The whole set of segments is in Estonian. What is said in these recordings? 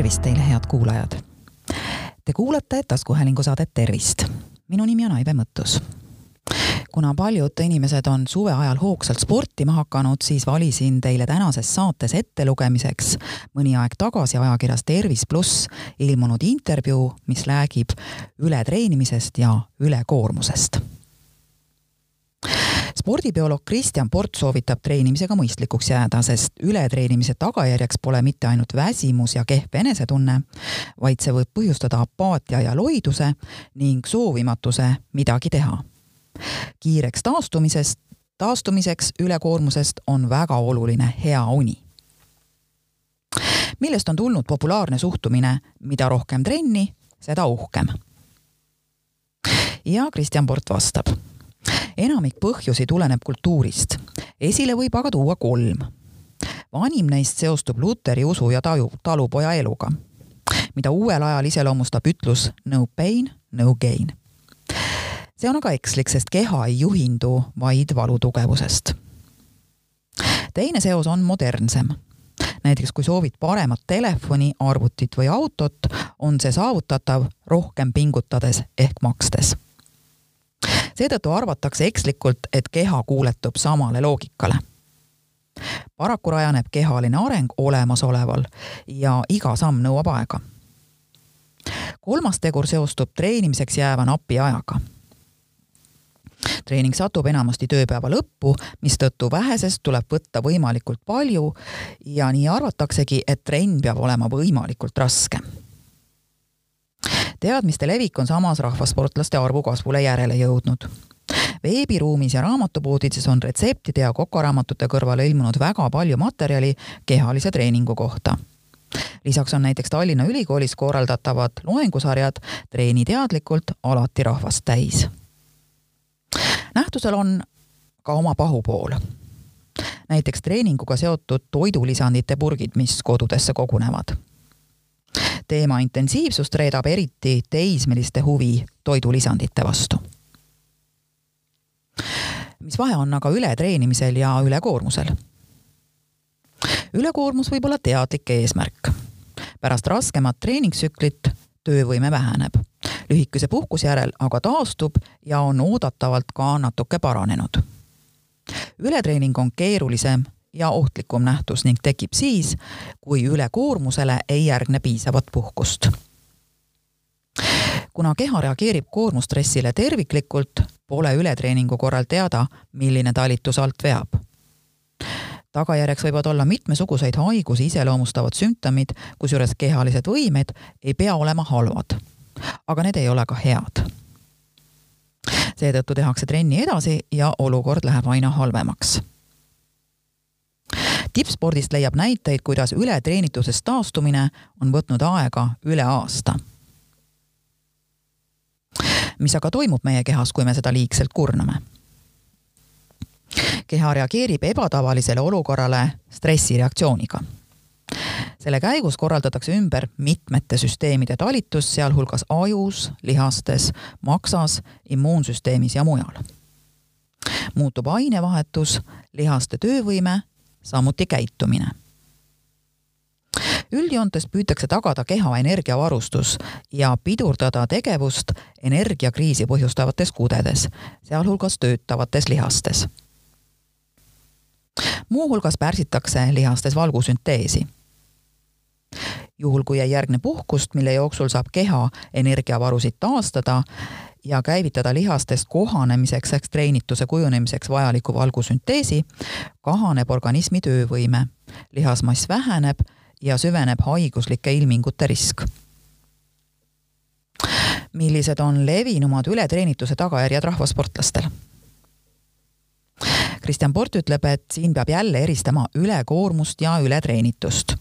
tervist teile, head kuulajad! Te kuulate taskuhäälingu saadet Tervist. minu nimi on Aive Mõttus. kuna paljud inimesed on suve ajal hoogsalt sportima hakanud, siis valisin teile tänases saates ettelugemiseks mõni aeg tagasi ajakirjas Tervis pluss ilmunud intervjuu, mis räägib ületreenimisest ja ülekoormusest spordibioloog Kristjan Port soovitab treenimisega mõistlikuks jääda, sest ületreenimise tagajärjeks pole mitte ainult väsimus ja kehv enesetunne, vaid see võib põhjustada apaatia ja loiduse ning soovimatuse midagi teha. kiireks taastumisest, taastumiseks ülekoormusest on väga oluline hea uni millest on tulnud populaarne suhtumine, mida rohkem trenni, seda uhkem. ja Kristjan Port vastab enamik põhjusi tuleneb kultuurist. esile võib aga tuua kolm. vanim neist seostub Luteri usu ja taju, talupoja eluga, mida uuel ajal iseloomustab ütlus no pain, no gain. see on aga ekslik, sest keha ei juhindu vaid valu tugevusest. teine seos on modernsem näiteks kui soovid paremat telefoni, arvutit või autot, on see saavutatav rohkem pingutades ehk makstes seetõttu arvatakse ekslikult, et keha kuuletub samale loogikale. paraku rajaneb kehaline areng olemasoleval ja iga samm nõuab aega. kolmas tegur seostub treenimiseks jääva napi ajaga treening satub enamasti tööpäeva lõppu, mistõttu vähesest tuleb võtta võimalikult palju ja nii arvataksegi, et trenn peab olema võimalikult raske teadmiste levik on samas rahvasportlaste arvu kasvule järele jõudnud veebiruumis ja raamatupoodides on retseptide ja kokaraamatute kõrvale ilmunud väga palju materjali kehalise treeningu kohta. lisaks on näiteks Tallinna Ülikoolis korraldatavad loengusarjad Treeni teadlikult alati rahvast täis. nähtusel on ka oma pahupool. näiteks treeninguga seotud toidulisandite purgid, mis kodudesse kogunevad teema intensiivsust reedab eriti teismeliste huvi toidulisandite vastu. mis vahe on aga ületreenimisel ja ülekoormusel? ülekoormus võib olla teadlik eesmärk. pärast raskemat treeningtsüklit töövõime väheneb. lühikese puhkuse järel aga taastub ja on oodatavalt ka natuke paranenud. ületreening on keerulisem ja ohtlikum nähtus ning tekib siis, kui ülekoormusele ei järgne piisavat puhkust. kuna keha reageerib koormustressile terviklikult, pole ületreeningu korral teada, milline talitus alt veab. tagajärjeks võivad olla mitmesuguseid haigusi iseloomustavad sümptomid, kusjuures kehalised võimed ei pea olema halvad. aga need ei ole ka head seetõttu tehakse trenni edasi ja olukord läheb aina halvemaks tippspordist leiab näiteid, kuidas ületreenitusest taastumine on võtnud aega üle aasta. mis aga toimub meie kehas, kui me seda liigselt kurname? keha reageerib ebatavalisele olukorrale stressireaktsiooniga. selle käigus korraldatakse ümber mitmete süsteemide talitus, sealhulgas ajus, lihastes, maksas, immuunsüsteemis ja mujal muutub ainevahetus, lihaste töövõime samuti käitumine. üldjoontes püütakse tagada keha energiavarustus ja pidurdada tegevust energiakriisi põhjustavates kudedes, sealhulgas töötavates lihastes. muuhulgas pärsitakse lihastes valgusünteesi juhul, kui ei järgne puhkust, mille jooksul saab keha energiavarusid taastada, ja käivitada lihastest kohanemiseks ehk treenituse kujunemiseks vajaliku valgusünteesi, kahaneb organismi töövõime, lihasmass väheneb ja süveneb haiguslike ilmingute risk. millised on levinumad ületreenituse tagajärjed rahvasportlastel? Kristjan Port ütleb, et siin peab jälle eristama ülekoormust ja ületreenitust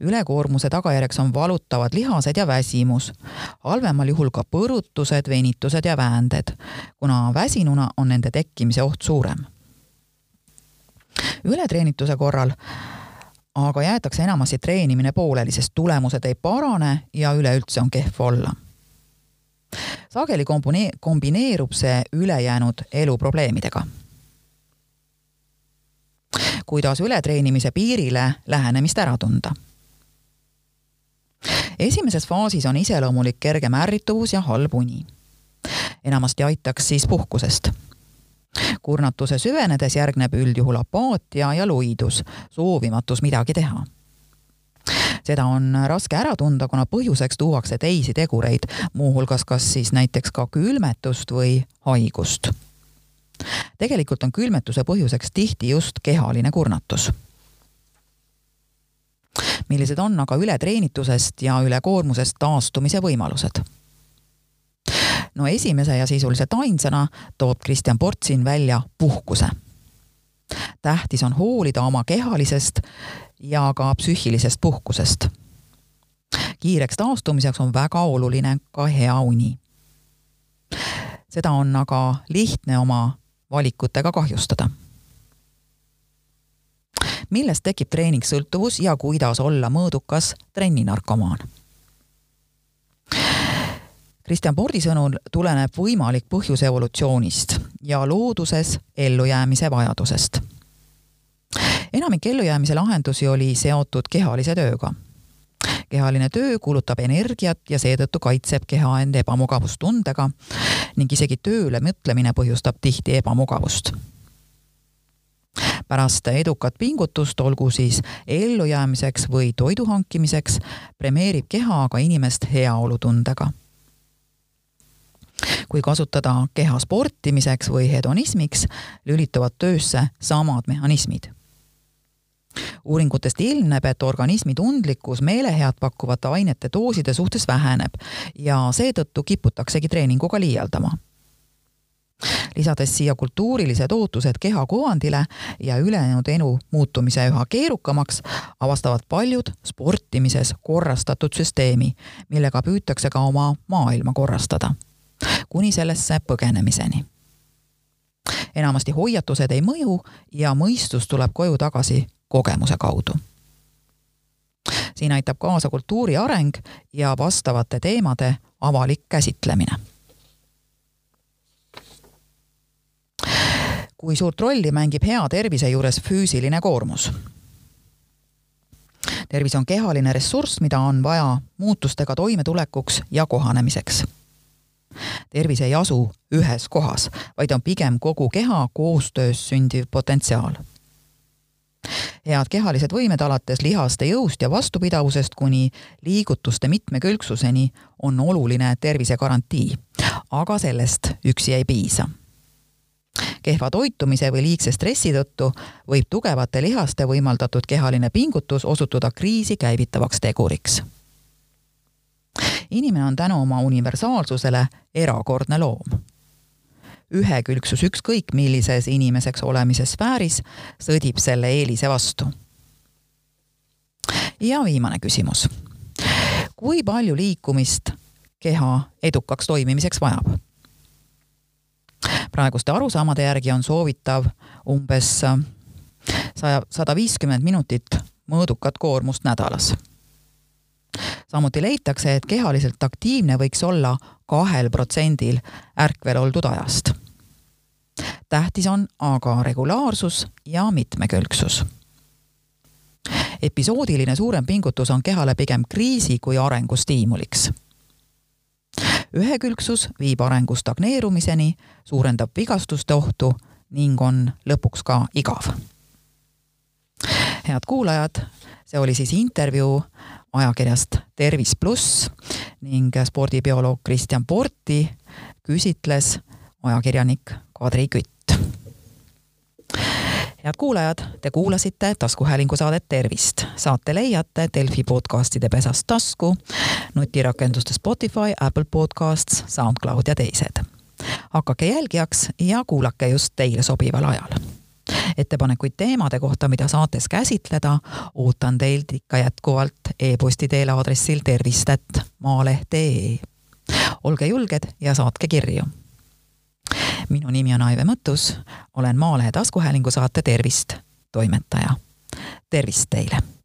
ülekoormuse tagajärjeks on valutavad lihased ja väsimus, halvemal juhul ka põrutused, venitused ja väänded, kuna väsinuna on nende tekkimise oht suurem. ületreenituse korral aga jäetakse enamasti treenimine pooleli, sest tulemused ei parane ja üleüldse on kehv olla. sageli kombine-, kombineerub see ülejäänud elu probleemidega kuidas ületreenimise piirile lähenemist ära tunda esimeses faasis on iseloomulik kergem ärrituvus ja halb uni. enamasti aitaks siis puhkusest kurnatuse süvenedes järgneb üldjuhul apaatia ja loidus, soovimatus midagi teha seda on raske ära tunda, kuna põhjuseks tuuakse teisi tegureid, muuhulgas kas siis näiteks ka külmetust või haigust. Tegelikult on külmetuse põhjuseks tihti just kehaline kurnatus. millised on aga ületreenitusest ja ülekoormusest taastumise võimalused? no esimese ja sisuliselt ainsana toob Kristjan Portsin välja puhkuse. tähtis on hoolida oma kehalisest ja ka psüühilisest puhkusest. kiireks taastumiseks on väga oluline ka hea uni. seda on aga lihtne oma valikutega kahjustada. millest tekib treeningsõltuvus ja kuidas olla mõõdukas trenninarkomaan? Kristjan Pordi sõnul tuleneb võimalik põhjus evolutsioonist ja looduses ellujäämise vajadusest enamik ellujäämise lahendusi oli seotud kehalise tööga. Kehaline töö kulutab energiat ja seetõttu kaitseb keha end ebamugavustundega ning isegi tööle mõtlemine põhjustab tihti ebamugavust pärast edukat pingutust, olgu siis ellujäämiseks või toidu hankimiseks, premeerib keha aga inimest heaolutundega. kui kasutada keha sportimiseks või hedonismiks, lülituvad töösse samad mehhanismid uuringutest ilmneb, et organismi tundlikkus meelehead pakkuvate ainete dooside suhtes väheneb ja seetõttu kiputaksegi treeninguga liialdama lisades siia kultuurilised ootused keha kuvandile ja ülejäänud elu muutumise üha keerukamaks, avastavad paljud sportimises korrastatud süsteemi, millega püütakse ka oma maailma korrastada, kuni sellesse põgenemiseni. enamasti hoiatused ei mõju ja mõistus tuleb koju tagasi kogemuse kaudu. siin aitab kaasa kultuuri areng ja vastavate teemade avalik käsitlemine. kui suurt rolli mängib hea tervise juures füüsiline koormus? tervis on kehaline ressurss, mida on vaja muutustega toimetulekuks ja kohanemiseks tervis ei asu ühes kohas, vaid on pigem kogu keha koostöös sündiv potentsiaal head kehalised võimed alates lihaste jõust ja vastupidavusest kuni liigutuste mitmekülgsuseni on oluline tervisegarantii, aga sellest üksi ei piisa. kehva toitumise või liigse stressi tõttu võib tugevate lihaste võimaldatud kehaline pingutus osutuda kriisi käivitavaks teguriks. inimene on tänu oma universaalsusele erakordne loom ühekülgsus ükskõik millises inimeseks olemise sfääris sõdib selle eelise vastu. ja viimane küsimus. kui palju liikumist keha edukaks toimimiseks vajab? praeguste arusaamade järgi on soovitav umbes saja, sada viiskümmend minutit mõõdukat koormust nädalas. samuti leitakse, et kehaliselt aktiivne võiks olla kahel protsendil ärkvel oldud ajast tähtis on aga regulaarsus ja mitmekülgsus. episoodiline suurem pingutus on kehale pigem kriisi kui arengustiimuliks. ühekülgsus viib arengu stagneerumiseni, suurendab vigastuste ohtu ning on lõpuks ka igav. head kuulajad, see oli siis intervjuu ajakirjast Tervis pluss ning spordibioloog Kristjan Porti küsitles ajakirjanik Kadri Kütt head kuulajad, te kuulasite taskuhäälingu saadet Tervist. saate leiate Delfi podcastide pesast tasku, nutirakenduste Spotify, Apple Podcasts, SoundCloud ja teised. hakake jälgijaks ja kuulake just teile sobival ajal. ettepanekuid teemade kohta, mida saates käsitleda, ootan teilt ikka jätkuvalt e-posti teel aadressil tervist.maaleht.ee. olge julged ja saatke kirju minu nimi on Aive Mõttus, olen Maalehe taskuhäälingu saate Tervist toimetaja. tervist teile!